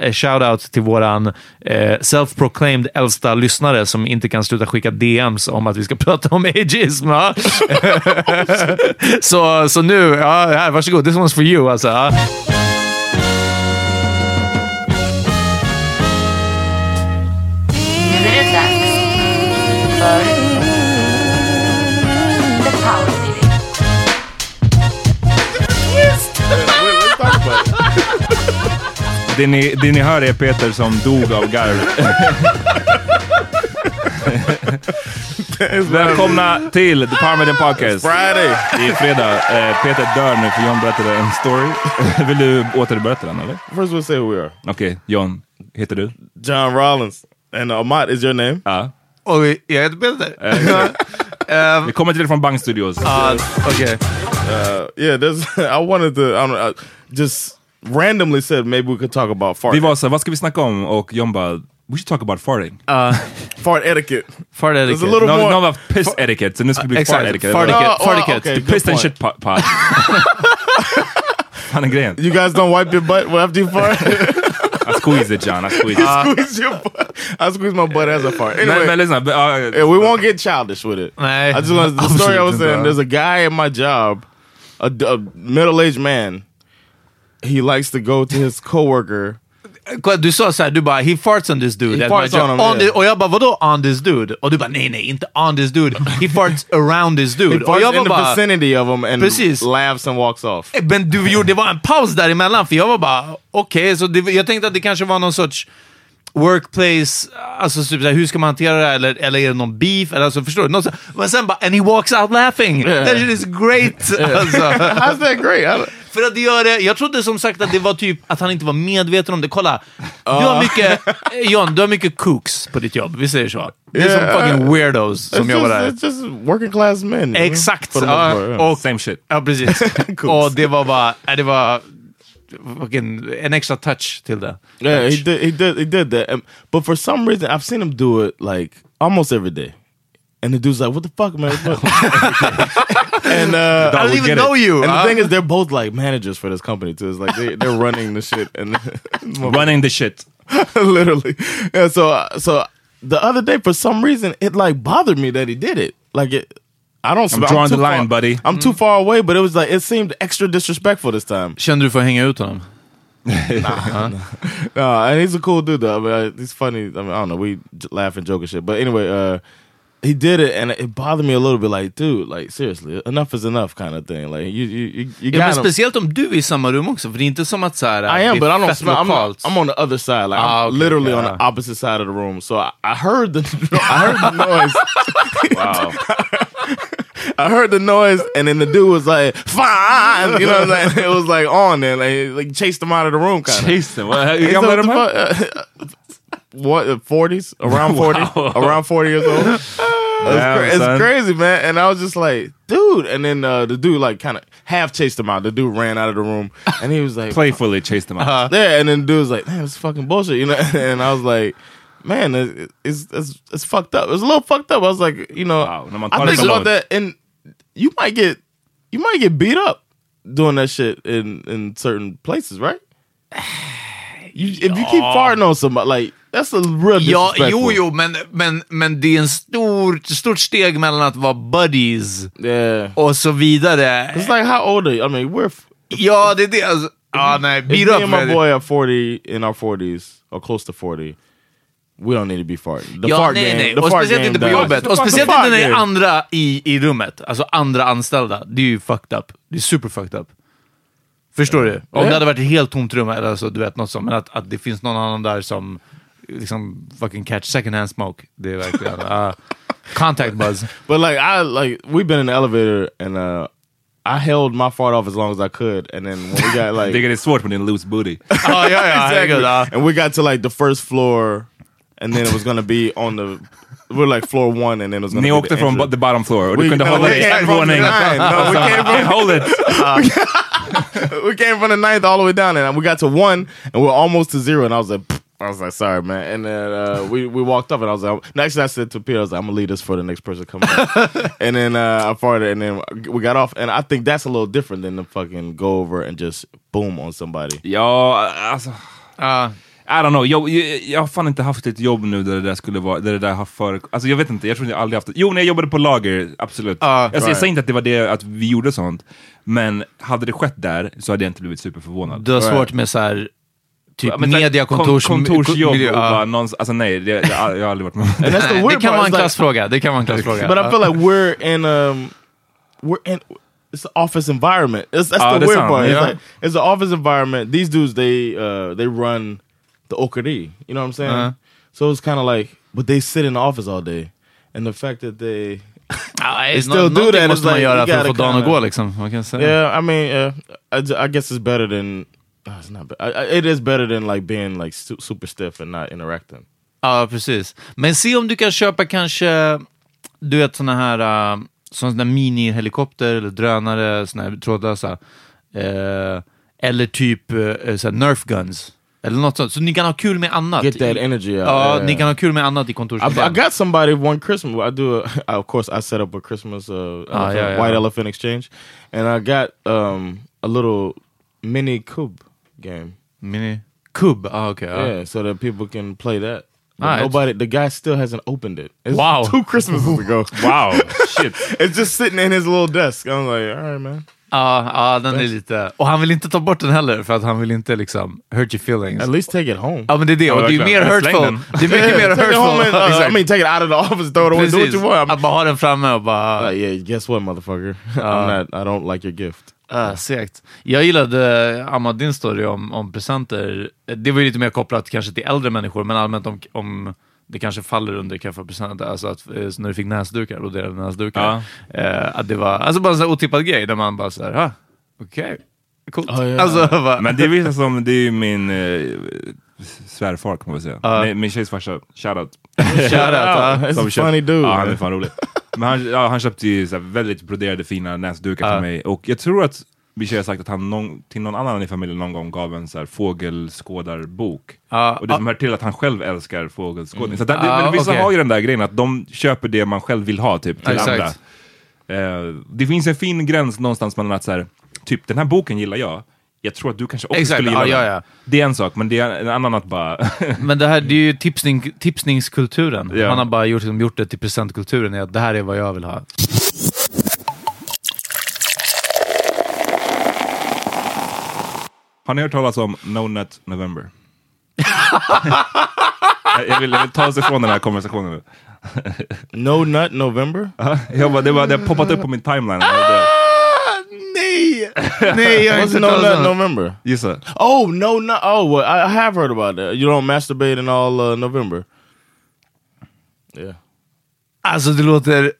Eh, Shoutout till våran eh, self-proclaimed äldsta lyssnare som inte kan sluta skicka DMs om att vi ska prata om ageism. Ja? så, så nu, ja, här, varsågod. This one's for you. Alltså. ja. Det ni, det ni hör är Peter som dog av garv. Välkomna till The Parmesan Podcast. Friday! Det är fredag. Eh, Peter dör nu för John berättade en story. Vill du återberätta den eller? First we'll say who we are. Okej, John. Heter du? John Rollins. And Amat is your name? Ja. Och jag heter Peter. Vi kommer till dig från Bang Studios. Ja, Okej. Uh, yeah, I wanted to, I don't know, I just randomly said maybe we could talk about fart, Vi var så här, vad ska vi snacka om? Och John bara, we should talk about farting. fart etiquette. Fart There's etiquette. a little Någon more. någon var piss etiquette, så nu ska det bli Exakt. fart etiquette. Fart etiquette. Oh, Fart oh, etiquette. okay, The piss and shit pot. pot. Fan är grejen. You guys don't wipe your butt after you fart? I squeeze it John, I squeeze it. squeeze your butt. I squeeze my butt as a fart. Anyway, Men, men lyssna. uh, yeah, we won't get childish with it. Nej. I just want the story I was saying. There's a guy at my job, a, a middle-aged man. He likes to go to his coworker. Du sa såhär, du bara “he farts on this dude”. He farts on him, On yeah. the- Och jag bara “vadå on this dude?” Och du bara “nej, nej, inte on this dude. He farts around this He dude”. Och farts jag var in the bara vicinity of him and Precis. laughs and walks off. Eh, Men du gjorde, det var en paus däremellan, för jag var bara okej, så det, jag tänkte att det kanske var någon sorts workplace, alltså typ såhär, hur ska man hantera det här? Eller, eller är det någon beef? Eller, alltså, förstår du? Någon, men sen bara, and he walks out laughing! That shit is great! Alltså. How's that great? För att göra det, jag trodde som sagt att det var typ att han inte var medveten om det. Kolla, du har mycket, John, du har mycket cooks på ditt jobb, vi säger så. Det är Yeah, som fucking uh, weirdos som jobbar just, där. it's just working class men. Exakt! Och, Same shit. ja, precis. och det var bara, nej, det var fucking, en extra touch till det. Yeah, he did. He did. He did that. Um, but for some reason, I've seen him do it like almost every day. And the dude's like, "What the fuck, man?" and uh, I don't would even know it. you. and huh? the thing is, they're both like managers for this company too. It's like they, they're running the shit and Running the shit. literally. Yeah. So uh, so the other day, for some reason, it like bothered me that he did it. Like it. I don't. I'm drawing too the line, far- buddy. I'm too far away, but it was like it seemed extra disrespectful this time. Kände du för att hänga ut honom? No, and he's a cool dude though. I mean, uh, he's funny. I mean, I don't know. We j- laugh and joke and shit. But anyway, uh, he did it, and it bothered me a little bit. Like, dude, like seriously, enough is enough, kind of thing. Like, you, you, you, you Ja, men got him. speciellt om du är i samma rum också, för det är inte som att så här, I am, but I don't smell. I'm, lokalt. I'm on the other side. Like, Ah, I'm okay, literally on the opposite side of the room. So I, I heard the, I heard the noise. Wow. I heard the noise, and then the dude was like, "Fine," you know what I'm saying? It was like on there, like, like chased him out of the room, kind of. Jason, vad, hur gammal är de här? what forties around forty Wow. around forty years old it's, cra- it's crazy man. And i was just like dude. And then uh, the dude like kind of half chased him out. The dude ran out of the room. And he was like Playfully chased him out. yeah and then the dude was like man it's fucking bullshit you know? And i was like man it, it's, it's it's fucked up. It's a little fucked up. I was like you know Wow, i think about that and you might get you might get beat up doing that shit in in certain places right? You, if you keep farting on somebody like that's a real Ja, jo, jo, men, men, men det är en stor, stort steg mellan att vara buddies Yeah. och så vidare. It's like how old are you? I mean, we're Ja, det är det. Alltså, ja, nej, if beat me up. and my boy are forty in our forties or close to forty. We don't need to be farting. The Ja, fart nej, game. nej. The Och fart speciellt game inte på jobbet. Och speciellt fart inte när det är andra i, i rummet. Alltså andra anställda. Det är ju fucked up. Det är super fucked up. Förstår du? Om Ja. det hade varit ett helt tomt rum, eller alltså, du vet något sånt, men att, att det finns någon annan där som liksom fucking catch secondhand smoke. Det är verkligen... Uh, contact buzz. But like I like we've been in the elevator and uh I held my fart off as long as I could, and then when we got like Det är svårt med din loose booty. Ja, ja, ja. herregud, ja. and we got to like the first floor, and then it was gonna be on the we're like floor one, and then it was gonna Ni be åkte the från the bottom floor och du We- kunde no, hålla we dig came en from våning. the nine. No, we came from- Hold it! we came from the ninth all the way down, and we got to one, and we are almost to zero. And I was like, "Pfft." I was like, sorry, man. And then uh, we we walked up, and I was like, next I said to Peter, I was like, I'm gonna leave this for the next person coming. and then uh, I farted, and then we got off, and I think that's a little different than the fucking go over and just boom on somebody. Ja, alltså... Ja. I don't know, jag, jag, jag har fan inte haft ett jobb nu där det där skulle vara, där det där har för... Alltså jag vet inte, jag tror jag aldrig haft det. Jo, när jag jobbade på lager, absolut. Ja, alltså, Jag säger inte att det var det, att vi gjorde sånt, men hade det skett där så hade jag inte blivit superförvånad. Du har svårt med så här, typ Ja, men så här, mediakontors... kon- kontorsjobb miljö, och ja. bara någons, alltså nej, det, jag, jag har aldrig varit med om det. the Det kan vara en klassfråga. Det kan vara en klassfråga. But I feel like we're in um we're in it's an office environment. It's, that's Ah, the weird part. yeah. It's like it's an office environment. These dudes they uh they run the Okari. You know what I'm saying? Uh-huh. So it's kind of like but they sit in the office all day. And the fact that they Ja, They still nå- do that, måste man like, göra you för att få gotta dagen att kinda- gå liksom. Vad kan säga? Yeah, I mean, uh, I, I guess it's better than uh, it's not. I, I, it is better than like being like su super stiff and not interacting. Ja, precis. Men se om du kan köpa kanske, du vet såna här, uh, såna mini-helikopter eller drönare, såna här trådlösa. Eh, eller typ uh, såhär nerf guns. Eller något sånt. Så ni kan ha kul med annat. Get that energy out. Ja, yeah. ni kan ha kul med annat i I, kontorsmiljön. I got somebody one Christmas. I do. A, of course, I set up a Christmas uh, elephant- yeah, yeah. white elephant exchange, and I got um, a little mini cube game. Mini... Kubb? Ah, okej. ja. Yeah, so that people can play that. But Ah, it's- nobody. The guy still hasn't opened it. It's Wow. two Christmases ago. Wow, shit. it's just sitting in his little desk. I'm like, all right, man. Ja, ja, den är lite... Och han vill inte ta bort den heller, för att han vill inte liksom hurt your feelings. At least take it home. Ja, men det är det. Och det är ju mer verkligen. Släng hurtful. den. Det är mycket mer take it home and, hurtful. uh, I Exakt. mean, take it out of the office, throw it away, do what Precis. you want. I'm, Att bara ha den framme och bara... like, yeah, guess what, motherfucker? I'm not. I don't like your gift. Uh, segt. Jag gillade Amma, din story om, om presenter. Det var ju lite mer kopplat kanske till äldre människor, men allmänt om, om det kanske faller under kaffepresenter, alltså att eh, när du fick näsdukar, broderade näsdukar. Eh, att det var alltså bara en sån otippad grej där man bara såhär, ah, okej. Coolt. Ja, ja. Alltså, bara, Men det är som, det är ju min eh, svärfar kan man väl säga. Min, min tjejs farsa, shoutout. Shoutout. It's Som köpt- funny dude. Ja, han är fan rolig. Men han, ja, han köpte ju så väldigt broderade fina näsdukar Ja. till mig. Och jag tror att min tjej har sagt att han någon, till någon annan i familjen någon gång gav en så här fågelskådarbok. Ja, och det som hör till att han själv älskar fågelskådning. Så att det, Ja, men vissa okej. har ju den där grejen att de köper det man själv vill ha typ till Exakt. andra. Eh, det finns en fin gräns någonstans mellan att så här, typ den här boken gillar jag. Jag tror att du kanske också Exakt, skulle ja, gilla ja, den. ja. Det är en sak, men det är en annan att bara... Men det här det är ju tipsning, tipsningskulturen. Ja. Man har bara gjort, liksom, gjort det till presentkulturen, att det här är vad jag vill ha. Har ni hört talas om No Nut November? jag, jag, vill, jag vill ta oss ifrån den här konversationen nu. No Nut November? Jag bara, det, var, det har poppat upp på min timeline. Det- Nej! Nej, jag har inte No Nut om- November? Gissa. Oh, no, no. Oh, well, I have heard about that. You don't masturbate in all uh, November. Yeah. Alltså det låter...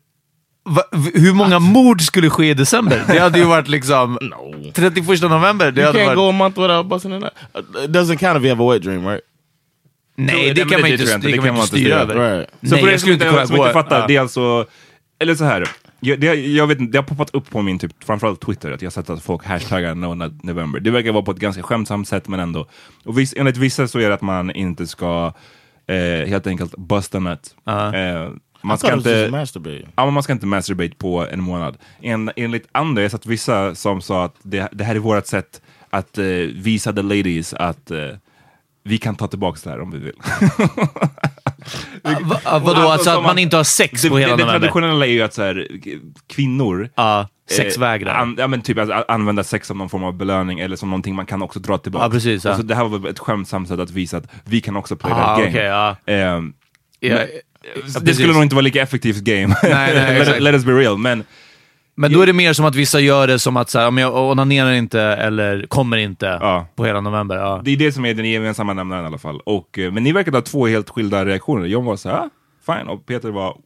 Va, hur många mord skulle ske i december? Det hade ju varit liksom... No. 31 november, det You hade can't varit... go a month without busting a nut. Uh, It doesn't count if you have a wet dream, right? Nej, det kan man det inte, det kan man inte styra över. Right. Så Nej, för jag som skulle inte, kunna som gå... inte fattar, det är alltså... Eller så här. Jag, det, jag vet inte, det har poppat upp på min, typ, framförallt Twitter, att jag har sett att folk hashtaggar No November. Det verkar vara på ett ganska skämtsamt sätt, men ändå. Och viss, enligt vissa så är det att man inte ska eh, helt enkelt busta nut. Ja. Eh, I man ska inte... masturbate. Ja, men man ska inte masturbate på en månad. En, enligt andra, jag sett vissa som sa att det, det här är vårt sätt att eh, visa the ladies att eh, vi kan ta tillbaka det här om vi vill. Va, vadå, alltså att som man inte har sex det, på hela det, det november? traditionella är ju att så här, kvinnor Ja, sexvägrar. eh, an, ja, men typ alltså, använda sex som någon form av belöning eller som någonting man kan också dra tillbaka. Ja, precis, ja. Och så det här var ett skämtsamt sätt att visa att vi kan också play Ah, that game. okej, ja. Ehm, Ja, det precis. skulle nog inte vara lika effektivt game. nej, let, exakt. let us be real. Men Men då är det mer som att vissa gör det som att så här, om jag onanerar inte eller kommer inte Ja. på hela november. Ja. det är det som är den gemensamma nämnaren i alla fall. Och, eh, men ni verkar ha två helt skilda reaktioner. John var så här, ah, fine, och Peter var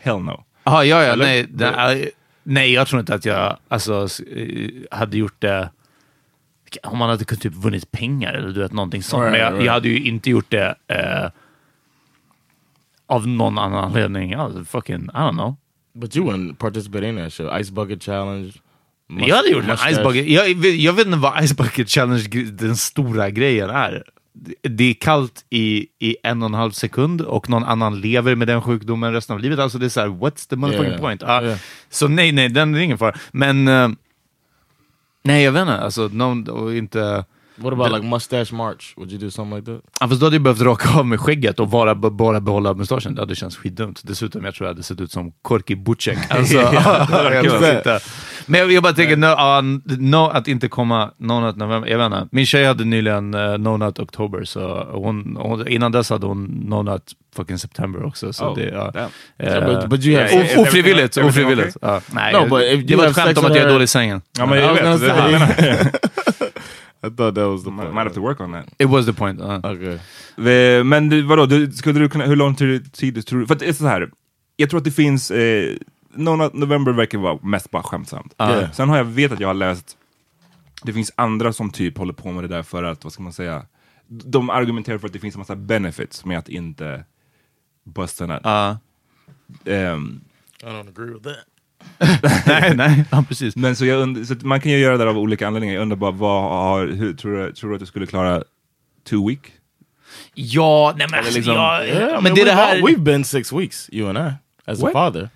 hell no. Aha, ja, ja, Eller? nej, nej, nej, jag tror inte att jag alltså, eh, hade gjort det om man hade kunnat typ vunnit pengar eller du vet, någonting sånt. Right, Men jag, right. jag hade ju inte gjort det eh, av någon annan anledning. Alltså, fucking, I don't know. But you wouldn't participate in that shit. Ice bucket challenge. mus- jag hade gjort en. Ice Bucket. Jag, jag vet inte vad Ice Bucket Challenge, den stora grejen är. Det- är kallt i, i en och en halv sekund och någon annan lever med den sjukdomen resten av livet. Alltså det är så här, what's the motherfucking Yeah. point? Ja, Yeah. Så nej, nej, den är ingen fara. Men, eh, nej jag vet inte, alltså, no, och inte... What about like mustache march? Would you do something like that? Ja, fast då hade jag behövt raka av mig skägget och bara, bara behålla mustaschen. Det hade känts skitdumt. Dessutom, jag tror jag hade sett ut som Korki Butchek. Alltså, jag. Men jag, jag bara tänker, no, uh, no, att inte komma No Nut November. Jag vet inte. Min tjej hade nyligen uh, No Nut October, så hon, hon, innan dess hade hon No Nut fucking September också. Så Oh, det, damn. Eh, So, but- but you have- o- everything- ofrivilligt, everything ofrivilligt. okay? Ja, nej, No, but if det you var have ett skämt om att jag är dålig i sängen. Ja, men jag vet, gonna det, say- jag menar, I thought that was the point. might have to work on that. It was the point. ja. Okay. Eh, Men du, vadå, du, skulle du kunna, hur lång tid tid tror du? För att det är så här, jag tror att det finns, eh, No November verkar vara mest bara skämtsamt. Ja. Sen har jag vet att jag har läst, det finns andra som typ håller på med det där för att, vad ska man säga, de argumenterar för att det finns en massa benefits med att inte busta nut. Ja. Ehm, I don't agree with that. nej, nej, ja, precis. men så, jag und- så man kan ju göra det där av olika anledningar. Jag undrar bara, vad har, hur, tror, du, tror du att du skulle klara two week? Ja, nej men alltså, liksom- ja, Yeah, I men mean, det är det we've, här... all- we've been six weeks, you and I, as What? a father.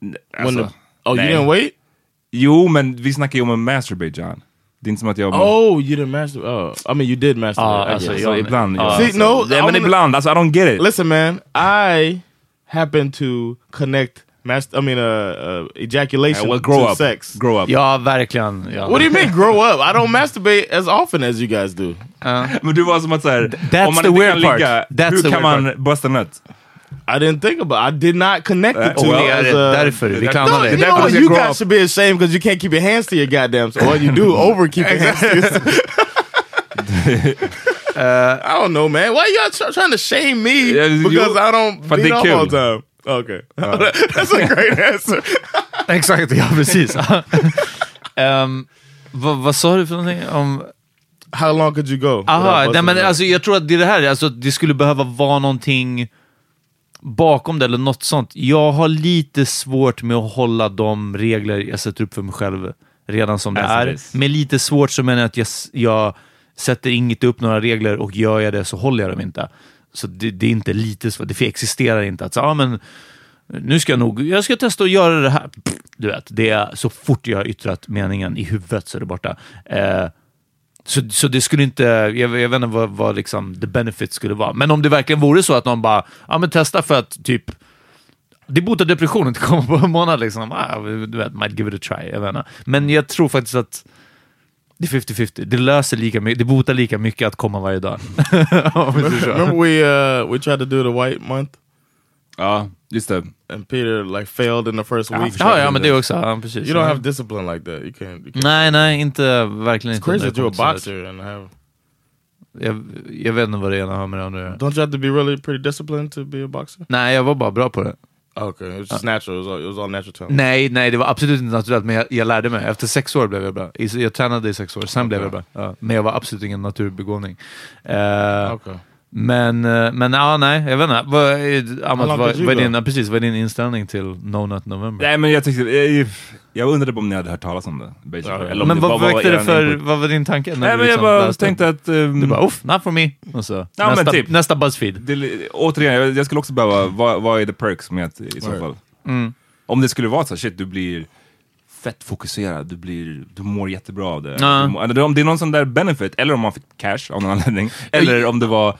When Alltså, the, oh, nej. you didn't wait? Jo, men vi snackar ju om en masturbate John. Det är inte som att jag... Oh, you didn't master. Oh, I mean, you did master. Ah, alltså, guess. Så jag- ibland, Ja. ja. See, alltså. no, Nej, I men wanna- ibland, alltså I don't get it. Listen, man, I happen to connect master. I mean, uh, uh ejaculation Yeah, well, grow to up. sex. Grow up. Ja, verkligen. Ja. What do you mean grow up? I don't masturbate as often as you guys do. Men du var som att såhär, that's om man the inte weird kan part. ligga, That's hur the kan weird man busta nut? I didn't think about. I did not connect it to two. well, det är as a- därför vi No, No, dig. you därför know what? You guys up. should be ashamed because you can't keep your hands to your goddamn. So well, you do over keep your hands to yourself. I don't know, man. Why y'all trying to shame me because I don't För beat det är off all the time? Okay, that's a great answer. Exakt, ja precis. Ehm, vad, vad sa du för någonting? Om, How long could you go? aha, nej, men alltså, jag tror att det är det här, alltså, det skulle behöva vara någonting bakom det eller något sånt. Jag har lite svårt med att hålla de regler jag sätter upp för mig själv redan som det As är. is. Med lite svårt så menar jag att jag, jag sätter inget upp några regler och gör jag det så håller jag dem inte. Så det, det är inte lite svårt, det existerar inte att så, ah, men nu ska jag nog, jag ska testa att göra det här. Pff, Du vet, det är så fort jag har yttrat meningen i huvudet så är det borta. Eh, så, så det skulle inte, jag, jag vet inte vad, vad liksom the benefit skulle vara. Men om det verkligen vore så att någon bara, ja men testa för att typ, det botar depressionen att komma på en månad liksom. Ah, du vet, might give it a try. Jag vet inte. Men jag tror faktiskt att det är 50-50. Det löser lika mycket, det botar lika mycket att komma varje dag. Remember we uh, we tried to do the white month Ja, just det. and Peter like failed in the first week. Ja, ja, men det också. Ja, precis. You don't have discipline like that. You can't. You can't. Nej, nej, inte verkligen It's inte. crazy that det you're a boxer and have. Jag, jag vet inte vad det ena har med det andra. Don't you have to be really pretty disciplined to be a boxer? Nej, jag var bara bra på det. Okay, it was just natural. It was all, it was all natural talent. Nej, nej, det var absolut inte naturligt, men jag, jag lärde mig. Efter sex år blev jag bra. Jag tränade i sex år, sen blev jag bra. Ja, men jag var absolut ingen naturbegåvning. Eh, Okay. Men, eh, men ja, nej, jag vet inte. Vad, är- Amat, vad, vad, är din, ja, precis, vad är din inställning till No Nut November? Nej men jag tyckte, jag, jag undrade om ni hade hört talas om det. Ja, Eller om men det vad bara var väckte det för, input. vad var din tanke? när Nej du men jag liksom bara läste? tänkte att... ehm, Du bara, uff, not for me. Och så, men nästa, typ. nästa Buzzfeed. det, återigen, jag, jag skulle också behöva, vad, vad är the perks med att, i så Right. fall? Mm. Om det skulle vara så shit du blir fett fokuserad, du, blir, du mår jättebra av det. Ja. Du om det är någon sån där benefit, eller om man fick cash av någon anledning, eller om det var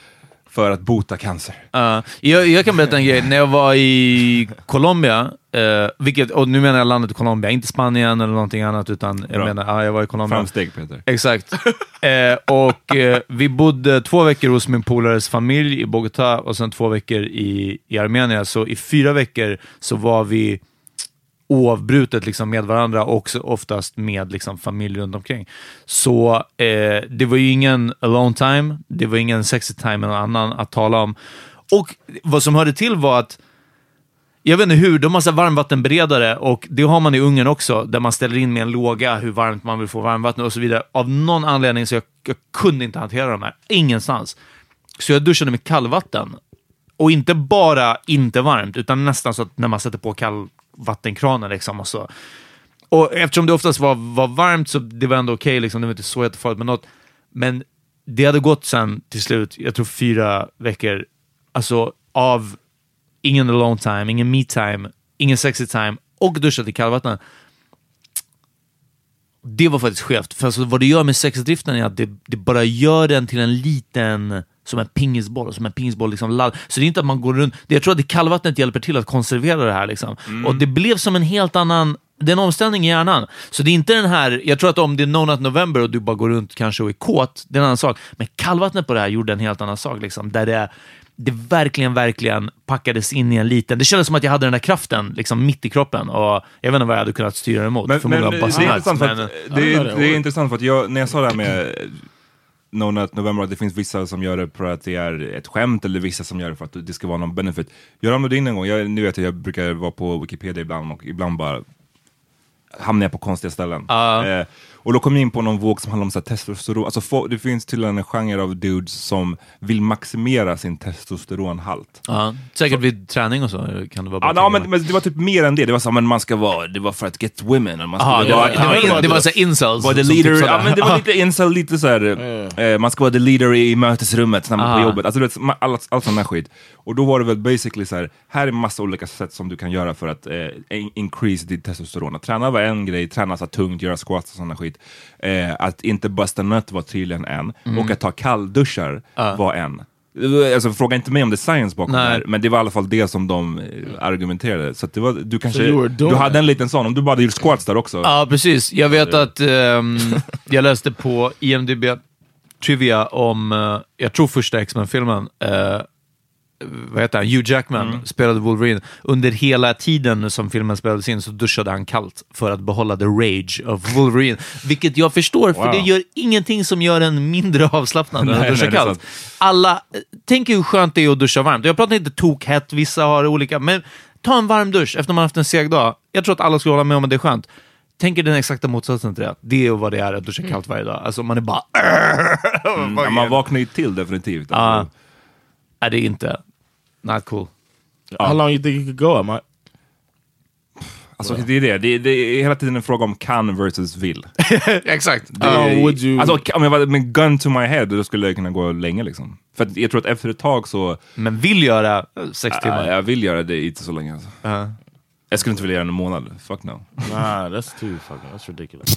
för att bota cancer. Ja, jag, jag kan berätta en grej. När jag var i Colombia, eh, vilket, och nu menar jag landet Colombia, inte Spanien eller någonting annat, utan jag Bra. menar, ja, jag var i Colombia. Framsteg Peter. Exakt. Eh, och eh, vi bodde två veckor hos min polares familj i Bogotá och sen två veckor i, i Armenien. Så i fyra veckor så var vi oavbrutet liksom med varandra och också oftast med liksom familj runt omkring. Så eh, det var ju ingen alone time, det var ingen sexy time eller annan att tala om. Och vad som hörde till var att jag vet inte hur, de har så varmvattenberedare och det har man i Ungern också, där man ställer in med en låga hur varmt man vill få varmvatten och så vidare. Av någon anledning så jag, jag kunde inte hantera de här, ingenstans. Så jag duschade med kallvatten. Och inte bara inte varmt, utan nästan så att när man sätter på vattenkranen. liksom och så. Och eftersom det oftast var, var varmt så det var ändå okej, liksom, det var inte så jättefarligt med något. Men det hade gått sen till slut, jag tror fyra veckor, alltså av ingen alone time, ingen me time, ingen sexy time och duschat i kallvatten. Det var faktiskt skevt, för alltså vad det gör med sexdriften är att det, det bara gör den till en liten, som en pingisboll, som en pingisboll liksom ladd. Så det är inte att man går runt, det, jag tror att det kallvattnet hjälper till att konservera det här liksom. Och det blev som en helt annan, det är en omställning i hjärnan. Så det är inte den här, jag tror att om det är No Nut November och du bara går runt kanske och är kåt, det är en annan sak. Men kallvattnet på det här gjorde en helt annan sak, liksom, där det det verkligen, verkligen packades in i en liten... Det kändes som att jag hade den där kraften liksom mitt i kroppen och jag vet inte vad jag hade kunnat styra emot. Men, men Förmodligen det, bara är intressant för att, det, är, det är intressant för att jag, när jag sa det här med No Nut November, att det finns vissa som gör det för att det är ett skämt eller vissa som gör det för att det ska vara någon benefit. Ramlade in en gång, jag, nu vet jag, jag brukar vara på Wikipedia ibland och ibland bara hamnar jag på konstiga ställen. Ja. Eh, och då kom jag in på någon våg som handlar om så här, testosteron. Alltså, få, det finns tydligen en genre av dudes som vill maximera sin testosteronhalt. Ja, säkert vid träning och så kan det vara bra. Ja, men, men det var typ mer än det. Det var så, men man ska vara, det var för att get women. Man ska Aha, det var, det var, Ja, in, det var så här incels var the leader, ja, men det var lite incel, lite såhär, eh, man ska vara the leader i mötesrummet när man är på jobbet. Alltså, vet, allt, allt sån här skit. Och då var det väl basically så här, här är massa olika sätt som du kan göra för att eh, in- increase ditt testosteron. Att träna var en grej, träna så här tungt, göra squats och sådana skit. Eh, att inte busta nut var tydligen en. Mm. Och att ta kallduschar var en. Alltså, fråga inte mig om det är science bakom Nej. det här, men det var i alla fall det som de eh, argumenterade. Så det var, du kanske, doing du hade en liten sån, om du bara hade gjort squats där också. Ja, precis. Jag vet att ehm, jag läste på IMDB Trivia om, eh, jag tror första X-Men-filmen, eh, vad heter han, Hugh Jackman Mm. spelade Wolverine. Under hela tiden som filmen spelades in så duschade han kallt för att behålla the rage of Wolverine. Vilket jag förstår, för Wow. det gör ingenting som gör en mindre avslappnad än Nej, att nej, duscha är kallt. Alla, tänk hur skönt det är att duscha varmt. Jag pratar inte tokhett, vissa har olika, men ta en varm dusch efter man haft en seg dag. Jag tror att alla skulle hålla med om att det är skönt. tänker den exakta motsatsen till det. Det är vad det är att duscha kallt varje dag. Alltså man är bara... Mm, ja, man vaknar ju till definitivt. Alltså. Nej, det är inte... Not cool. How long you think you could go? Am I, Alltså, det är det. det. Det är hela tiden en fråga om kan versus vill. Exakt. Det, would you- Alltså, om jag var med gun to my head, då skulle jag kunna gå länge liksom. För att jag tror att efter ett tag så, Men vill göra sex ja, timmar. jag vill göra det inte så länge. Alltså. Ja. Jag skulle inte vilja göra det en månad. Fuck no. nah, that's too fucking. That's ridiculous.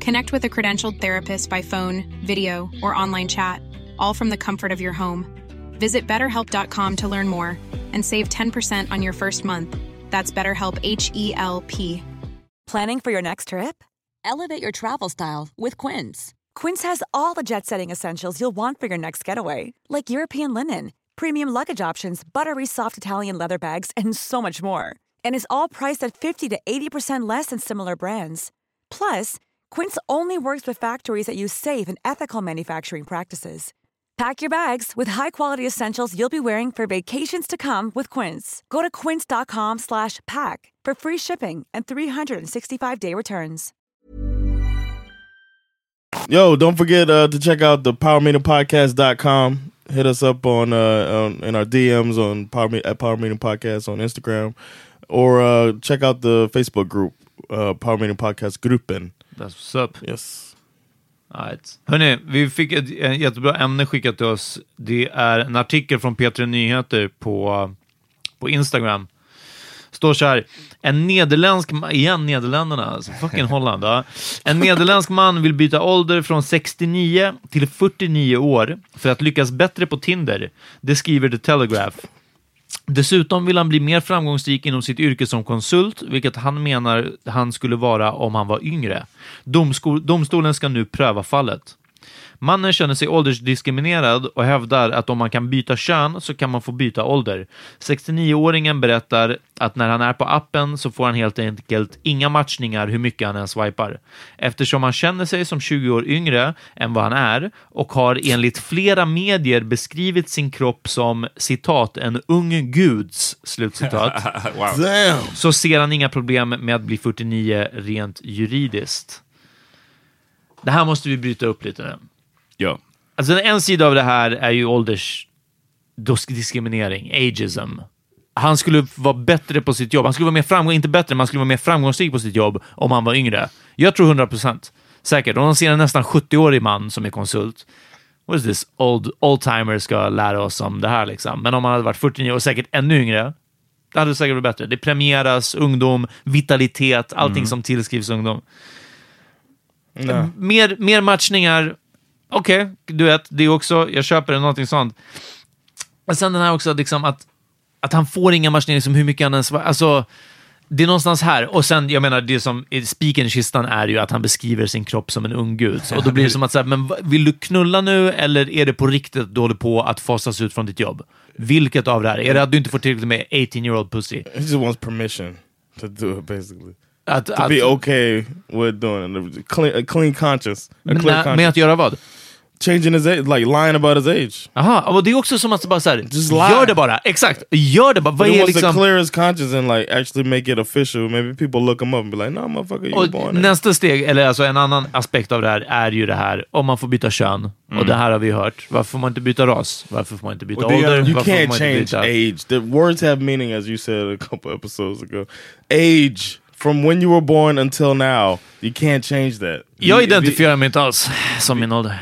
Connect with a credentialed therapist by phone, video, or online chat, all from the comfort of your home. Visit betterhelp.com to learn more and save 10% on your first month. That's BetterHelp H E L P. Planning for your next trip? Elevate your travel style with Quince. Quince has all the jet setting essentials you'll want for your next getaway, like European linen, premium luggage options, buttery soft Italian leather bags, and so much more. And is all priced at 50 to 80% less than similar brands. Plus, Quince only works with factories that use safe and ethical manufacturing practices. Pack your bags with high-quality essentials you'll be wearing for vacations to come with Quince. Go to quince.com slash pack for free shipping and 365-day returns. Yo, don't forget uh, to check out the powermeetingpodcast.com. Hit us up on, uh, on in our DMs on Power Me- at Power Meeting Podcast on Instagram, or uh, check out the Facebook group, uh, Power Meeting Podcast Gruppen. That's what's up. Yes. Right. Hörni, vi fick ett eh, jättebra ämne skickat till oss. Det är en artikel från P3 Nyheter på, på Instagram. Står så här. En nederländsk, igen Nederländerna, alltså fucking Holland. Ja. En nederländsk man vill byta ålder från 69 till 49 år för att lyckas bättre på Tinder. Det skriver The Telegraph. Dessutom vill han bli mer framgångsrik inom sitt yrke som konsult, vilket han menar han skulle vara om han var yngre. Domsko- domstolen ska nu pröva fallet. Mannen känner sig åldersdiskriminerad och hävdar att om man kan byta kön så kan man få byta ålder. 69-åringen berättar att när han är på appen så får han helt enkelt inga matchningar hur mycket han än swipar. Eftersom han känner sig som 20 år yngre än vad han är och har enligt flera medier beskrivit sin kropp som citat en ung guds slutcitat wow. Så ser han inga problem med att bli 49 rent juridiskt. Det här måste vi bryta upp lite nu. Ja. Alltså en sida av det här är ju åldersdiskriminering, ageism. Han skulle vara bättre på sitt jobb. Han skulle vara mer framgångsrik, inte bättre, men han skulle vara mer framgångsrik på sitt jobb om han var yngre. Jag tror 100% säkert. Om man ser en nästan 70-årig man som är konsult, what is this old, oldtimer ska lära oss om det här liksom. Men om han hade varit 49 och säkert ännu yngre, det hade säkert varit bättre. Det premieras ungdom, vitalitet, allting som tillskrivs ungdom. Mer, mer matchningar, okej, du vet, det är också, jag köper det, någonting sånt. Och sen den här också, liksom att, att han får inga matchningar, liksom hur mycket han ens... Alltså, det är någonstans här. Och sen, jag menar, det som är spiken i kistan är ju att han beskriver sin kropp som en ung gud. Och då blir det som att, så här, men vill du knulla nu eller är det på riktigt att du håller på att fasas ut från ditt jobb? Vilket av det här? Är det att du inte får tillräckligt med 18 year old pussy? He just wants permission to do it, basically. Att, To att, be okay with doing it. A clean, a clean conscience. A men, clear conscience. med att göra vad? Changing his age, like lying about his age. Jaha, och det är också som att bara så här, Just lie. gör det bara. Exakt, gör det bara. But Vad he är wants to liksom... clear his conscience and like actually make it official. Maybe people look him up and be like, no motherfucker, you were born there." nästa steg, eller alltså en annan aspekt av det här, är ju det här om man får byta kön. Och det här har vi hört. Varför får man inte byta ras? Varför får man inte byta Och det är- ålder? You Varför can't change byta... age. The words have meaning, as you said a couple episodes ago. Age from when you were born until now, you can't change that. Jag identifierar mig inte alls som min ålder.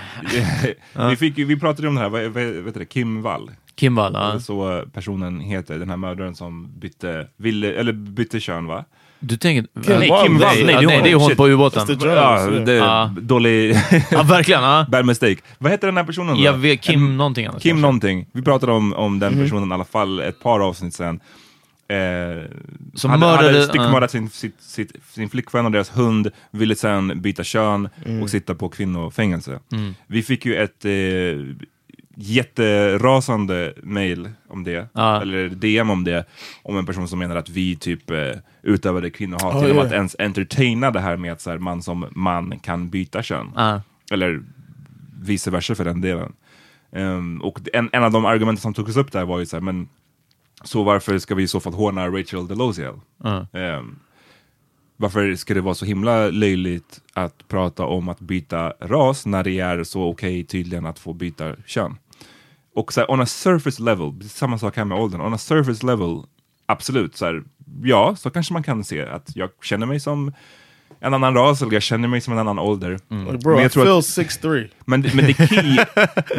vi, fick, vi pratade om det här, vad, vad, heter det, Kim Wall. Kim Wall, ja. Så personen heter, den här mördaren som bytte, ville, eller bytte kön va? Du tänker... Nej, Kim Wall, nej, ja, det är nej, det är hon på ubåten. Ja, det är Ja. dålig... Ja, verkligen. Ja. Bad mistake. Vad heter den här personen då? Jag vet, Kim En- någonting annat. Kim kanske. någonting. Vi pratade om, om den personen i alla fall ett par avsnitt sen. Eh, Som hade, mördade- hade styckmördat sin, sitt, sitt, sin flickvän och deras hund, ville sen byta kön Mm. och sitta på kvinnofängelse. Vi fick ju ett eh, jätterasande mail om det, Ja. eller DM om det, om en person som menar att vi typ eh, utövade kvinnohat Oh, genom yeah. att ens entertaina det här med att så här, man som man kan byta kön. Ja. Eller vice versa för den delen. Ehm, och en, en av de argumenten som togs upp där var ju så här, men så varför ska vi i så fall håna Rachel Delosiel? Ja. Ehm, varför ska det vara så himla löjligt att prata om att byta ras när det är så okej tydligen att få byta kön? Och så här, on a surface level, samma sak här med åldern, on a surface level, absolut, så här, ja, så kanske man kan se att jag känner mig som en annan ras, eller jag känner mig som en annan ålder. Like, bro, Men I jag tror feel att- 6'3". men, men det key,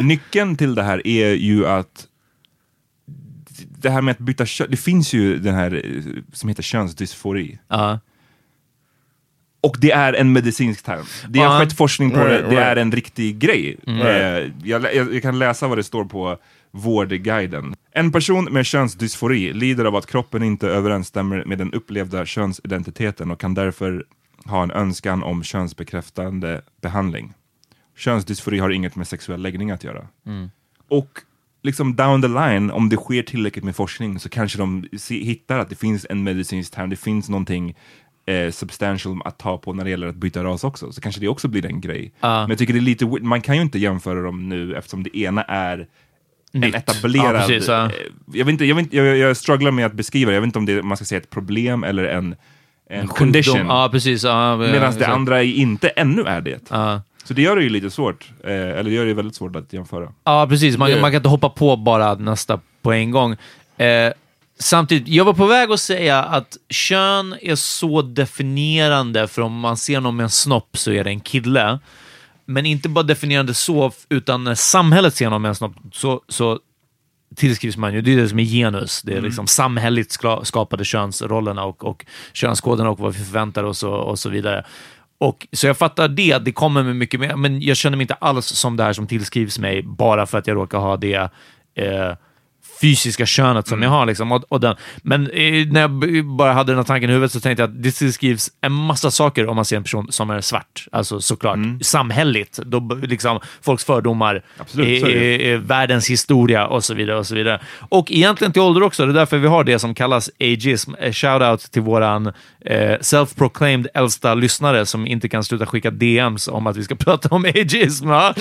nyckeln till det här är ju att det här med att byta kön, det finns ju den här eh, som heter könsdysfori. Ja. Och det är en medicinsk term. Det har Ja. skett forskning på Right, det, det right. är en riktig grej. Mm. Eh, jag, jag, jag kan läsa vad det står på Vårdguiden. En person med könsdysfori lider av att kroppen inte överensstämmer med den upplevda könsidentiteten och kan därför ha en önskan om könsbekräftande behandling. Könsdysfori har inget med sexuell läggning att göra. Och liksom down the line, om det sker tillräckligt med forskning så kanske de se, hittar att det finns en medicinsk term, det finns någonting eh, substantial att ta på när det gäller att byta ras också. Så kanske det också blir en grej. Ja. Men jag tycker det är lite man kan ju inte jämföra dem nu eftersom det ena är en Nytt. etablerad... Ja, precis, ja. eh, jag, vet inte, jag, vet inte, jag, jag strugglar med att beskriva det, jag vet inte om det, man ska säga ett problem eller en, en condition. Ja, precis. Ja, Medan det andra inte ännu är det. Ja. Så det gör det ju lite svårt, eh, eller det gör det väldigt svårt att jämföra. Ja, precis. Man, man kan inte hoppa på bara nästa på en gång. Eh, samtidigt, jag var på väg att säga att kön är så definierande, för om man ser någon med en snopp så är det en kille. Men inte bara definierande så, utan när samhället ser någon med en snopp så, så tillskrivs man ju, det är det som är genus, det är liksom samhälleligt skla- skapade könsrollerna och, och könskoderna och vad vi förväntar oss och, och så vidare. Och, så jag fattar det, det kommer med mycket mer, men jag känner mig inte alls som det här som tillskrivs mig bara för att jag råkar ha det eh, fysiska könet som jag har. Liksom. Och, och den. Men eh, när jag bara hade den här tanken i huvudet så tänkte jag att det tillskrivs en massa saker om man ser en person som är svart. Alltså såklart, samhälleligt. Då, liksom, folks fördomar, Absolut, så är eh, det. eh, världens historia och så vidare. Och så vidare. Och egentligen till ålder också, det är därför vi har det som kallas ageism. Eh, Shout-out till våran eh, self-proclaimed äldsta lyssnare som inte kan sluta skicka DMs om att vi ska prata om ageism. Ja?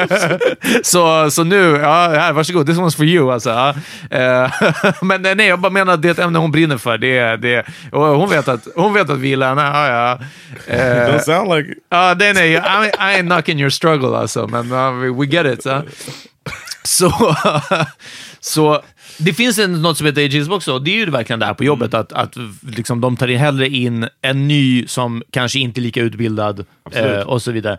så, så nu, ja, här, varsågod, this one's for you. Alltså, ja. Eh, Men nej, jag bara menar att det är ett ämne hon brinner för. Det, det, och hon, vet att, hon vet att vi gillar henne. Ja, ja. Eh, Don't sound like it. Ja, det nej, I, I ain't knocking your struggle alltså, men uh, we, we get it. Så, så, så det finns en, något som heter ageism också, och det är ju verkligen det här på jobbet, att, att liksom, de tar in hellre in en ny som kanske inte är lika utbildad eh, och så vidare.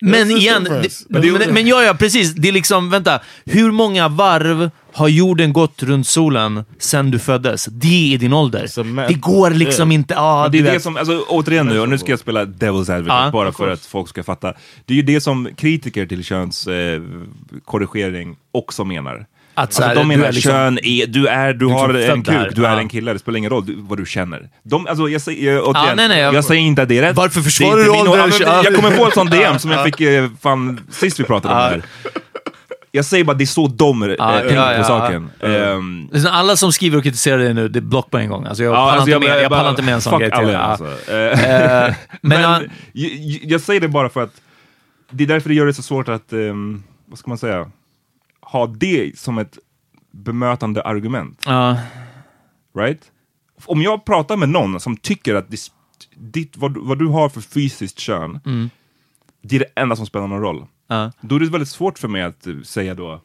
Men igen, det, men, men ja, ja, precis. Det är liksom, vänta, hur många varv har jorden gått runt solen sen du föddes? Det är din ålder. It's a math- Det går liksom inte... Ja, Men det är du det vet. som, alltså, återigen nu, och nu ska jag spela Devil's Advocate Ja, bara för att folk ska fatta. Det är ju det som kritiker till könskorrigering eh, korrigering också menar. Att så Alltså, här, de du menar är liksom- kön är, du är, du, har liksom en född kuk, där. du är Ja. en kille, det spelar ingen roll du, vad du känner. De, alltså, jag, säger, jag, återigen, Ja, nej, nej, jag- jag säger inte att det är rätt. Varför försvarar du åldern? Ja, Jag kommer på ett sånt DM som jag fick eh, fan, sist vi pratade om det här. Jag säger bara, det är så de eh, Ja, tänker på saken. Liksom Alla som skriver och kritiserar det nu, det är block på en gång. Alltså jag, Ja, pallar, alltså, inte med, jag, bara- inte med en sån grej till. alltså. Eh, Men, men ja, jag, jag- jag säger det bara för att det är därför det gör det så svårt att, ehm, vad ska man säga, ha det som ett bemötande argument. ja, Right? Om jag pratar med någon som tycker att dis- ditt, vad, du- vad du har för fysiskt kön, det är det enda som spelar någon roll. ja. Då är det väldigt svårt för mig att eh, säga då,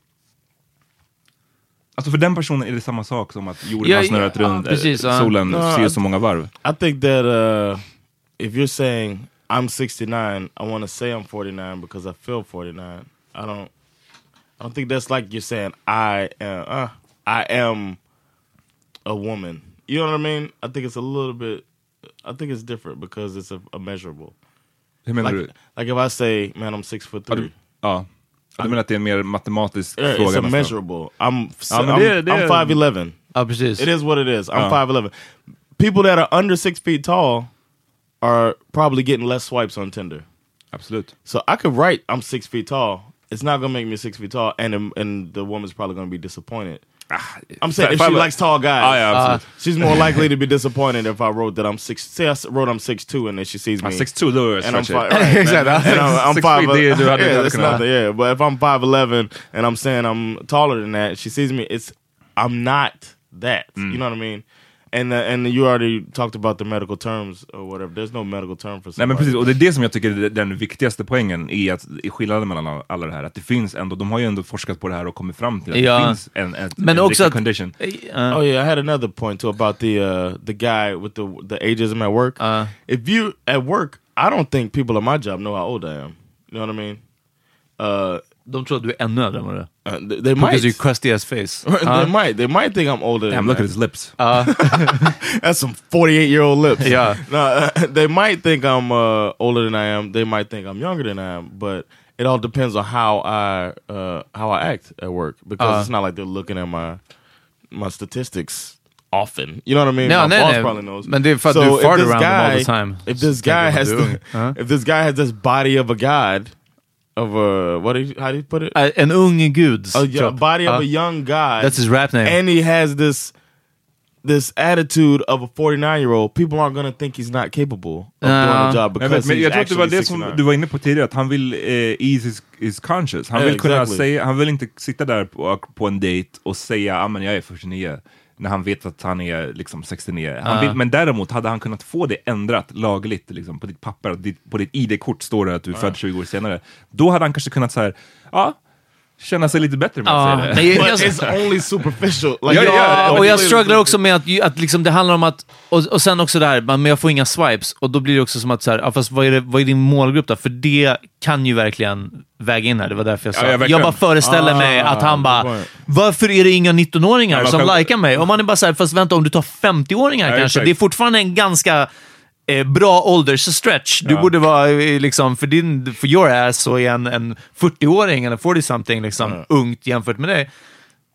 Alltså för den personen är det samma sak som att jorden Ja, har snurrat ja, runt, eh, precis, ja. solen No, ser så många varv. I think that uh, if you're saying I'm 69, I want to say I'm 49 because I feel 49. I don't. I don't think that's like you're saying I am. Uh, I am a woman. You know what I mean? I think it's a little bit. I think it's different because it's a, a measurable. Hur menar Like, du? like if I say, "Man, I'm six foot Ja, three. du, ja. du menar att det är en mer matematisk Yeah, fråga? it's a measurable. I'm Ja, men I'm, det- det- I'm five eleven. Ja, precis. It is what it is. I'm Ja. five eleven. People that are under six feet tall are probably getting less swipes on Tinder. Absolut. So I could write I'm six feet tall. It's not gonna make me six feet tall, and the- and the woman's probably gonna be disappointed. I'm saying if Five- she likes tall guys, Ah, yeah, absolutely. she's more likely to be disappointed if I wrote that I'm six. Say I wrote I'm six two, and then she sees me. Ja, 6'2 då är det and I'm stretch five. Right, Exactly. and I'm, I'm Six five. feet, det- du yeah, hade it's nothing. Yeah, but if I'm five eleven and I'm saying I'm taller than that, she sees me. It's I'm not that. Mm. You know what I mean? And uh, and you already talked about the medical terms or whatever. There's no medical term for Nej men precis, och det är det som jag tycker är den viktigaste poängen i att i skillnaden mellan alla- det här, att det finns ändå, de har ju ändå forskat på det här och kommit fram till att Ja. det finns en, en, Men en också att- condition. Uh, Oh yeah, I had another point too about the uh, the guy with the the ageism at work. Uh. if you at work, I don't think people at my job know how old I am. You know what I mean? Uh, tror att du är ännu äldre än vad du är. uh, they, they Because might. you crusty as face. they might. They might think I'm older. Damn, than look that. at his lips. That's some 48 year old lips. Yeah. No, uh, they might think I'm uh, older than I am. They might think I'm younger than I am. But it all depends on how I uh, how I act at work because Uh. it's not like they're looking at my my statistics often. You know what I mean? No, my nej, boss nej. probably knows. Men det är för att du fart around them all the time. If this guy has the. Ja. if this guy has this body of a god of a what do you, how do you put it? Ä- En ung gud. a, y- a body of a young guy. That's his rap name. and he has this this attitude of a 49 year old, people aren't gonna think he's not capable of doing Uh, the job because men he's jag tror att det var actually det som 69. du var inne på tidigare, att han vill eh, ease his, his conscious. Han Ja, vill kunna exactly. säga, han vill inte sitta där på, på en dejt och säga ah, men jag är 49 när han vet att han är liksom 69. Han vill, men däremot hade han kunnat få det ändrat lagligt liksom, på ditt papper, på ditt ID-kort står det att du är född 20 år senare. Då hade han kanske kunnat säga, ja, känna sig lite bättre med Ja, att säga men det. But it's only superficial. Like, Ja, ja, Ja, och jag strugglar också med att, att liksom det handlar om att, och, och sen också det här, men jag får inga swipes, och då blir det också som att så här, ja, fast vad är, det, vad är din målgrupp då? För det kan ju verkligen väga in här, det var därför jag sa. Ja, ja, jag bara föreställer Ah, mig att han bara, varför är det inga 19-åringar Ja, man som kan- likar mig? Och man är bara såhär, fast vänta om du tar 50-åringar Ja, kanske, exakt. det är fortfarande en ganska eh, bra åldersstretch. Du Ja. borde vara, eh, liksom, för din, för your ass så är en, en 40-åring eller 40-something liksom, ungt jämfört med dig.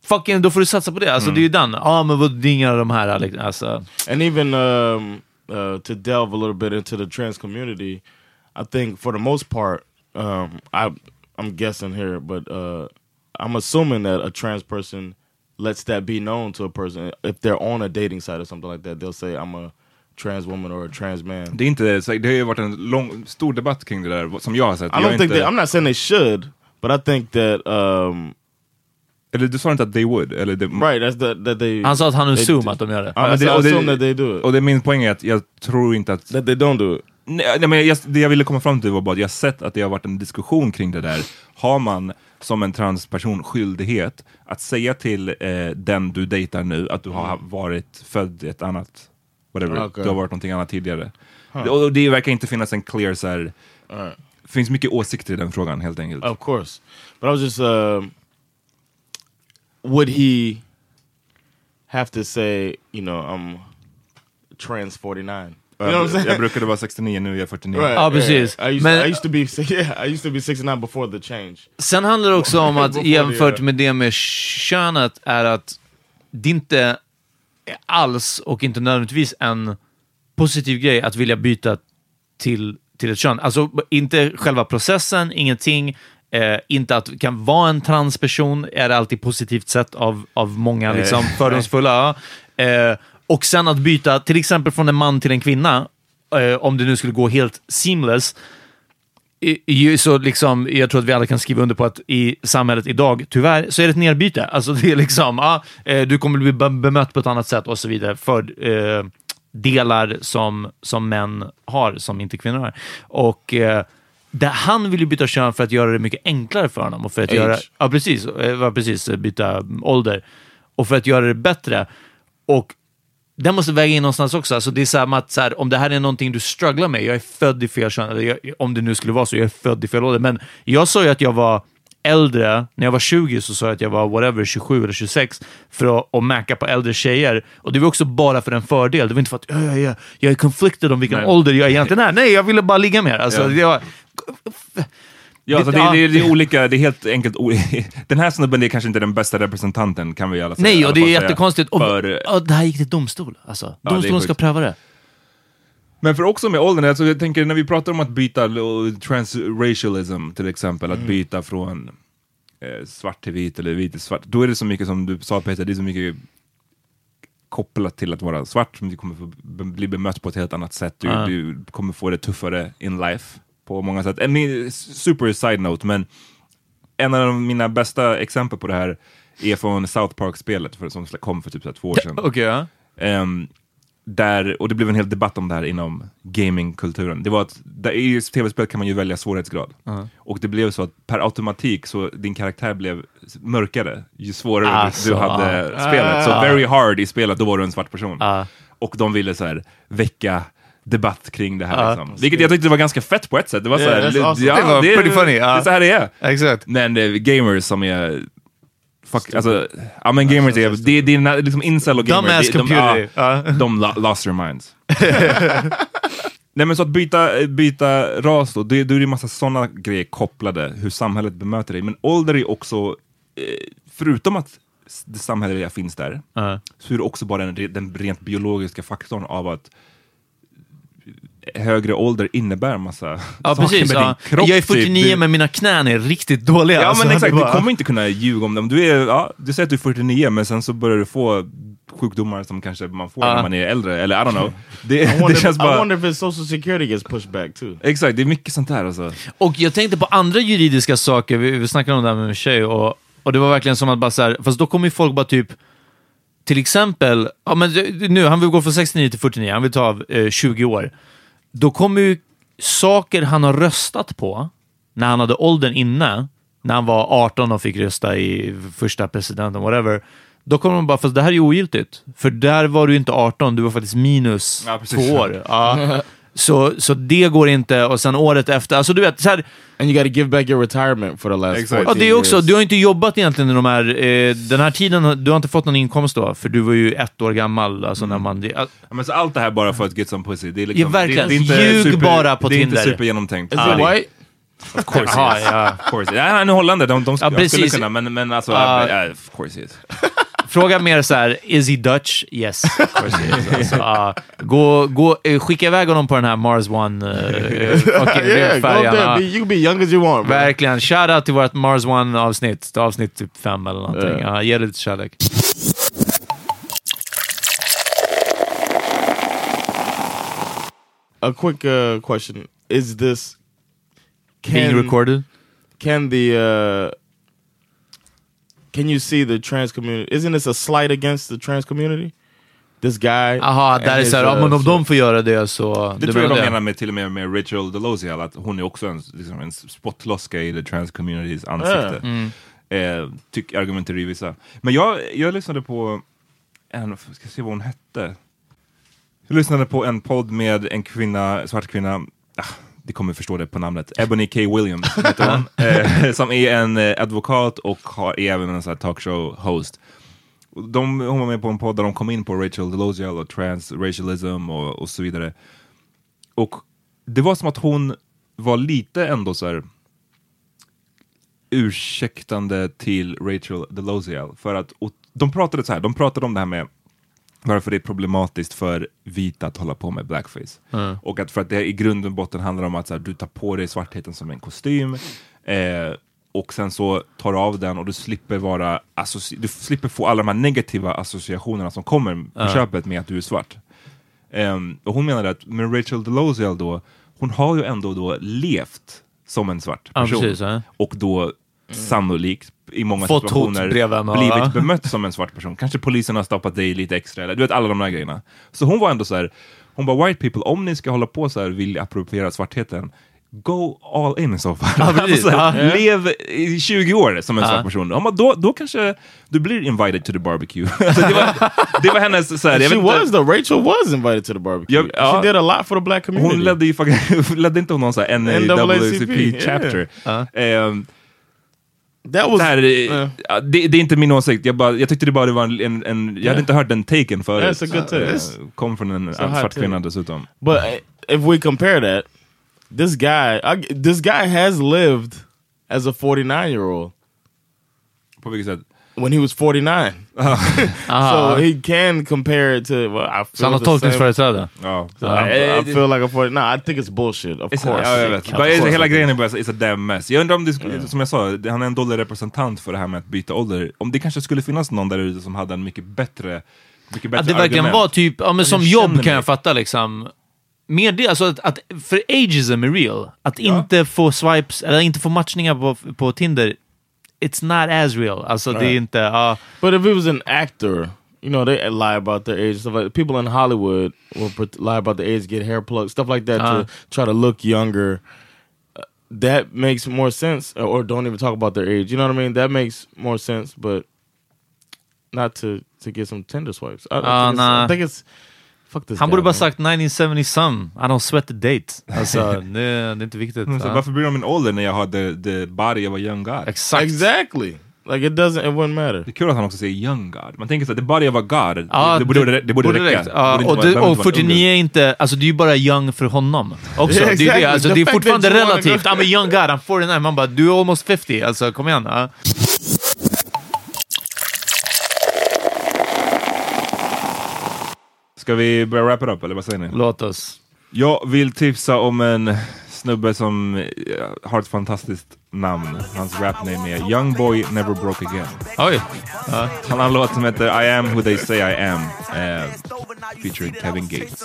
Fucking, då får du satsa på det. Alltså, Det är ju den. Ja, men vad, av de här. liksom, Alltså. And even um, uh, to delve a little bit into the trans community, I think for the most part, um, I I'm guessing here, but uh, I'm assuming that a trans person lets that be known to a person if they're on a dating site or something like that. They'll say I'm a trans woman or a trans man. Det, är inte, så det har ju varit en lång, stor debatt kring det där, som jag har sett. I Jag är don't think inte, that, I'm not saying they should, but I think that um, Eller du sa inte att they would? Eller det, right. That's the, that they. Han sa att han they assume att de gör det. Ja, men så det- I och det- that they do it. Och det, min poäng är att jag tror inte att... That they don't do it. Nej, nej, men jag, det jag ville komma fram till var bara att jag har sett att det har varit en diskussion kring det där. Har man som en transperson skyldighet att säga till eh, den du dejtar nu att du har varit född i ett annat, whatever, Okej. du har varit någonting annat tidigare. Det, och det verkar inte finnas en clear så här, Alright. det finns mycket åsikter i den frågan helt enkelt. Of course, but I was just, um, would he have to say, you know, I'm trans forty nine? You know what I'm jag, saying? jag brukade vara 69, nu är jag 49. Right, Ja, precis. I used, Men- I used to be, yeah, I used to be sixty nine before the change. Sen handlar det också om att the, jämfört uh, med det med könet är att det inte alls och inte nödvändigtvis en positiv grej att vilja byta till, till ett kön. Alltså inte själva processen, ingenting. Eh, inte att kan vara en transperson är det alltid positivt sett av, av många liksom, fördomsfulla. Eh, och sen att byta till exempel från en man till en kvinna, eh, om det nu skulle gå helt seamless, i- så liksom, jag tror att vi alla kan skriva under på att i samhället idag, tyvärr, så är det ett nerbyte. Alltså det är liksom, ja, eh, du kommer bli be- bemött på ett annat sätt och så vidare för eh, delar som, som män har, som inte kvinnor har. Och eh, där han vill ju byta kön för att göra det mycket enklare för honom. Och för att Age. göra, ja, precis, eh, ja, precis, eh, byta ålder. och för att göra det bättre. Och den måste väga in någonstans också. Alltså det är samma att så här, om det här är någonting du strugglar med, jag är född i fel kön, eller jag, om det nu skulle vara så, jag är född i fel ålder. Men jag sa ju att jag var äldre, när jag var 20 så sa jag att jag var whatever, 27 eller 26 för att, att mäka på äldre tjejer. Och det var också bara för en fördel. Det var inte för att "Ja, ja, ja, jag är conflicted om vilken Nej. ålder jag egentligen är. Nej, jag ville bara ligga med er. alltså, Ja. jag, Ja, alltså det, Ja. det, det är olika, det är helt enkelt Den här snubben är kanske inte den bästa representanten kan vi alla säga. Nej, och det är säga. jättekonstigt. Och, För, och det här gick till domstol. Alltså. är Domstolen ska pröva det. Men för också med åldern, alltså jag tänker när vi pratar om att byta transracialism till exempel, Mm. att byta från eh, svart till vit eller vit till svart, då är det så mycket som du sa Peter, det är så mycket kopplat till att vara svart, som du kommer få bli bemött på ett helt annat sätt, du, Ja. du kommer få det tuffare in life på många sätt. En super side-note, men en av mina bästa exempel på det här är från South Park-spelet som kom för typ så två år sedan. Okej, ja. Ehm, där, och det blev en hel debatt om det här inom gamingkulturen. Det var att där, i tv-spel kan man ju välja svårighetsgrad. Och det blev så att per automatik så din karaktär blev mörkare ju svårare Alltså, du hade ah. spelet. Så very hard i spelet, då var du en svart person. Ah. Och de ville så här väcka debatt kring det här. Ah. Liksom. Vilket jag tyckte var ganska fett på ett sätt. Det var så här, Yeah, awesome. Det var är- pretty funny, Det ah. är så här det är. Exakt. Men eh, gamers som är Fuck, alltså, ja men gamers är, det, det är liksom incel och gamers, Dumbass det- de, computer. ja, Ja. de lo- lost their minds. Nej men så att byta, byta ras då, det, då är det massa sådana grejer kopplade, hur samhället bemöter dig. Men ålder är också, eh, förutom att det samhälleliga finns där, Ja. så är det också bara den, den rent biologiska faktorn av att högre ålder innebär massa Ja, saker precis. med Ja. din kropp. jag är typ. 49 Du- men mina knän är riktigt dåliga. Ja alltså. men exakt, Det du bara- kommer inte kunna ljuga om dem. Du, är, ja, du säger att du är 49 men sen så börjar du få sjukdomar som kanske man får Ja. när man är äldre, eller I don't know. Det, I det wonder, känns I bara... wonder if his social security gets pushed back too. Exakt, det är mycket sånt där alltså. Och jag tänkte på andra juridiska saker, vi, vi snackade om det här med min tjej, och, och det var verkligen som att bara så här, fast då kommer ju folk bara typ, till exempel, ja, men nu, han vill gå från 69 till 49, han vill ta av eh, 20 år. Då kommer ju saker han har röstat på, när han hade åldern inne, när han var 18 och fick rösta i första presidenten, whatever, då kommer man bara, fast det här är ogiltigt. För där var du inte 18, du var faktiskt minus Ja, två år. Ja. Så, så det går inte, och sen året efter, alltså du vet, så här, And you got to give back your retirement for the last Exakt. 14 Ja, det är också, years. du har inte jobbat egentligen i de här, eh, den här tiden, du har inte fått någon inkomst då, för du var ju ett år gammal. Alltså när man, det, Ja, men så allt det här bara för att get some pussy. Det är liksom, Ja, verkligen. Det, det är inte Ljug bara på Det är Tinder. inte supergenomtänkt. Is Ja, it? Of course he is. ja. Of course. Ja, han är holländare, de, de, Ja, jag skulle precis. kunna, men, men alltså, Ja. ja, of course he is. Fråga mer så här, is he Dutch? Yes. of course he is. Alltså, ja. gå, gå, eh, skicka iväg honom på den här Mars One uh, fucking Yeah, go färjan. there. ja. Be, you can be young as you want. Bro. Verkligen. Shoutout till vårt Mars One-avsnitt. Avsnitt typ fem eller någonting. Ja, ge det lite kärlek. A quick uh, question: Is this Being recorded? Can the uh, can you see the trans community? Isn't this a slight against the trans community? This guy. Aha, där är his, så här, ja, uh, men om de får göra det så... Det tror jag de menar med, till och med med Rachel Delosial, att hon är också en, liksom en spottloska i the trans communities ansikte. Mm. Eh, tyck, argumenterar vissa. Men jag, jag lyssnade på en, ska se vad hon hette. Jag lyssnade på en podd med en kvinna, svart kvinna, ah, det kommer förstå det på namnet, Ebony K. Williams, heter hon, eh, som är en eh, advokat och har, är även en sån talkshow-host. De, hon var med på en podd där de kom in på Rachel Delosial och transracialism och, och så vidare. Och det var som att hon var lite ändå så här ursäktande till Rachel Delosial. För att, de pratade så här, de pratade om det här med varför det är problematiskt för vita att hålla på med blackface. Mm. Och att för att det i grund och botten handlar om att här, du tar på dig svartheten som en kostym eh, och sen så tar du av den och du slipper vara du slipper få alla de här negativa associationerna som kommer på Ja. köpet med att du är svart. Ehm, och hon menade att med Rachel Delosial då, hon har ju ändå då levt som en svart Ja, person. precis, ja. Och då sannolikt i många Fått situationer blivit bemött som en svart person. Kanske polisen har stoppat dig lite extra, eller du vet alla de där grejerna. Så hon var ändå så här, hon bara white people, om ni ska hålla på så här vill appropriera svartheten, Go all in i så fall. Ja, alltså, så här, Ja. Lev i 20 år som en Ja. svart person. Ja, då, då kanske du blir invited to the barbecue. alltså, det, var, det var hennes... Så här, jag She vet inte- was though. Rachel was invited to the barbecue. Ja, ja. She did a lot for the black community. Hon ledde ju ledde inte hon någon sån här NAACP yeah. chapter. Ehm, That was det, här, är- ja, det, det är inte min åsikt, jag, bara, jag tyckte det bara var en, en, en jag Yeah. hade inte hört den taken förut. Eh, It's- Kom från en svart kvinna dessutom. But uh, if we compare that, this guy, I, this guy has lived as a 49 year old På vilket sätt? When he was 49. so he can compare it to. Well, I feel same. tolkningsföreträde. Ja. So I, I feel like a 49. No, I think it's bullshit. Of It's course. A, ja, hela grejen är bara it's a damn mess. Jag undrar om det, sk- som jag sa, det- han är en dålig representant för det här med att byta ålder. Om det kanske skulle finnas någon där ute som hade en mycket bättre, mycket bättre Att det verkligen argument. var typ, ja men som jag jobb känner kan mig- jag fatta liksom. Mer det, alltså att, att för ageism är real. Att inte få swipes, eller inte få matchningar på, på Tinder, it's not as real. Alltså det är inte, ja. But if it was an actor, you know, they lie about their age. Stuff like people in Hollywood will lie about their age, get hair plugs, stuff like that Uh. to try to look younger. Uh, that makes more sense, or, or don't even talk about their age. You know what I mean? That makes more sense, but not to to get some Tinder swipes. I, I, think, it's, nah. I think it's. Han borde bara sagt 1970 some, I don't sweat the date. Alltså det, det är inte viktigt. Så varför bryr de om min ålder när jag har the, the body of a young god? Exakt. Exactly. Like it doesn't. It wouldn't matter. Det är kul att han också säger young god. Man tänker så här, the body of a god, Ja, det, borde, det, det borde räcka. borde och, det, och behöver inte vara en 49 är inte, alltså det är ju bara young för honom också. Yeah, det, är exactly. det, alltså, det är fortfarande relativt. I'm a young guy, I'm 49. Man bara, du är almost 50. Alltså kom igen. Ja. Ska vi börja wrap it up eller vad säger ni? Låt oss. Jag vill tipsa om en snubbe som eh, har ett fantastiskt namn. Hans rapname är Young Boy Never Broke Again. Oj. Ja. Han har en låt som heter I am who they say I am. Eh, featuring Kevin Gates.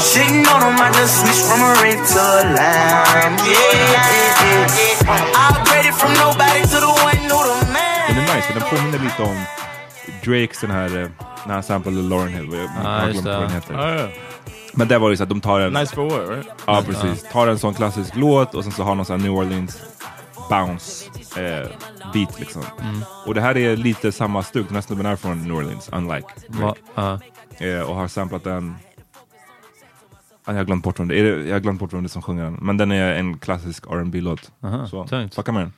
Shitting on them, I just switched from a red to a lime. Yeah, yeah, yeah, yeah. I upgraded from nobody to the one who the man. Den är nice, för den påminner lite om Drakes den här, eh, när han samplade Lauren Hill. Jag har just glömt vad det. den heter. Yeah. Men där var det så att de tar en... Nice for what, right? Ja, precis. Tar en sån klassisk låt och sen så har någon sån här New Orleans bounce eh, beat liksom. Mm. Och det här är lite samma stuk. Den här snubben är från New Orleans, unlike Va, Drake. ja. Eh, och har samplat den. Jag har glömt bort vem det är. Jag har glömt bort vem det är som sjunger den. Men den är en klassisk rb låt Så tungt. fucka med den.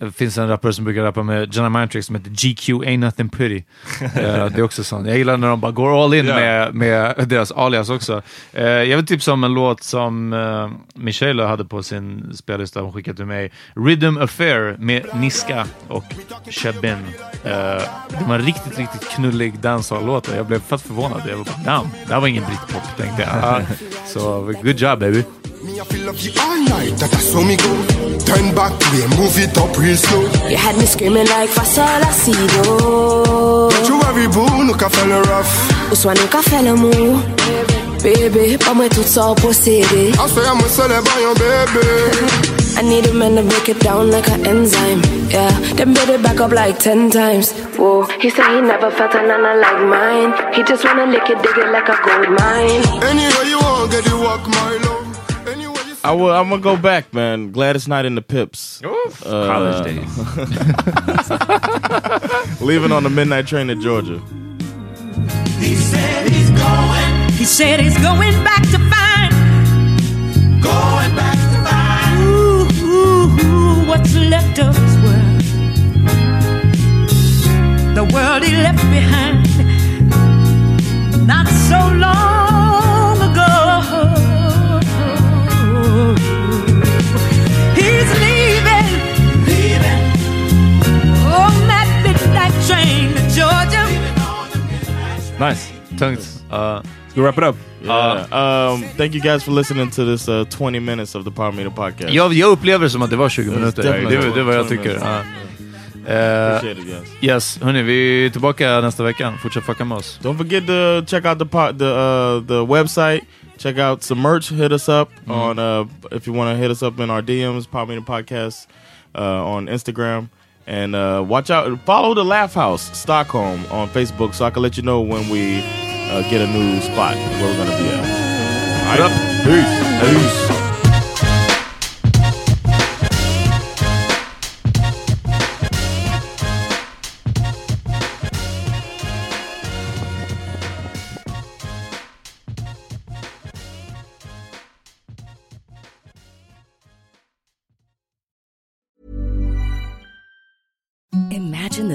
Det finns en rappare som brukar rappa med Jenna Mantrix som heter GQ Ain't Nothing Pretty. Eh, det är också sånt. Jag gillar när de bara går all in Ja. med, med deras alias också. Eh, jag vill tipsa om en låt som uh, Michelle hade på sin spellista hon skickade till mig. Rhythm Affair med Niska och Shabin. Uh, det var en riktigt, riktigt knullig dancehall-låt och jag blev fett förvånad. Jag var bara, damn, det här var ingen britpop tänkte jag. Så good job baby. Me I feel love you all night, that I saw me go. Turn back way, move it up real slow. You had me screaming like Fasola Sido. Don't you worry, boo, look a fella rough. Ou nous qu'a fait l'amour. Bébé, pas moi tout ça possédé. I say I'm a your baby. I need a man to break it down like an enzyme. Yeah, then build it back up like ten times. Whoa, he said he never felt a nana like mine. He just wanna lick it, dig it like a gold mine. Anywhere you want, get you walk my love. Anywhere you I will. I'm gonna go back, man. Gladys Knight in the Pips. Uh, College days. leaving on the midnight train to Georgia. He said he's going. He said he's going back to find. Going back to find. Ooh, ooh, ooh, what's left of his world. The world he left behind. Not so long Nice. Tungt. Uh, Ska vi wrap it up? Yeah. um, thank you guys for listening to this uh, 20 minutes of the Power Meter podcast. Jag, jag upplever det som att det var 20 minuter. Det, definitely det, det är vad jag tycker. minutes. Appreciate it, guys. Yes, hörni, vi är tillbaka nästa vecka. Fortsätt fucka med oss. Don't forget to check out the po- the uh, the website. Check out some merch. Hit us up on uh, if you want to hit us up in our DMs, Pop Meeting Podcast uh, on Instagram, and uh, watch out. Follow the Laugh House Stockholm on Facebook so I can let you know when we uh, get a new spot where we're gonna be at. All right. Peace. Peace.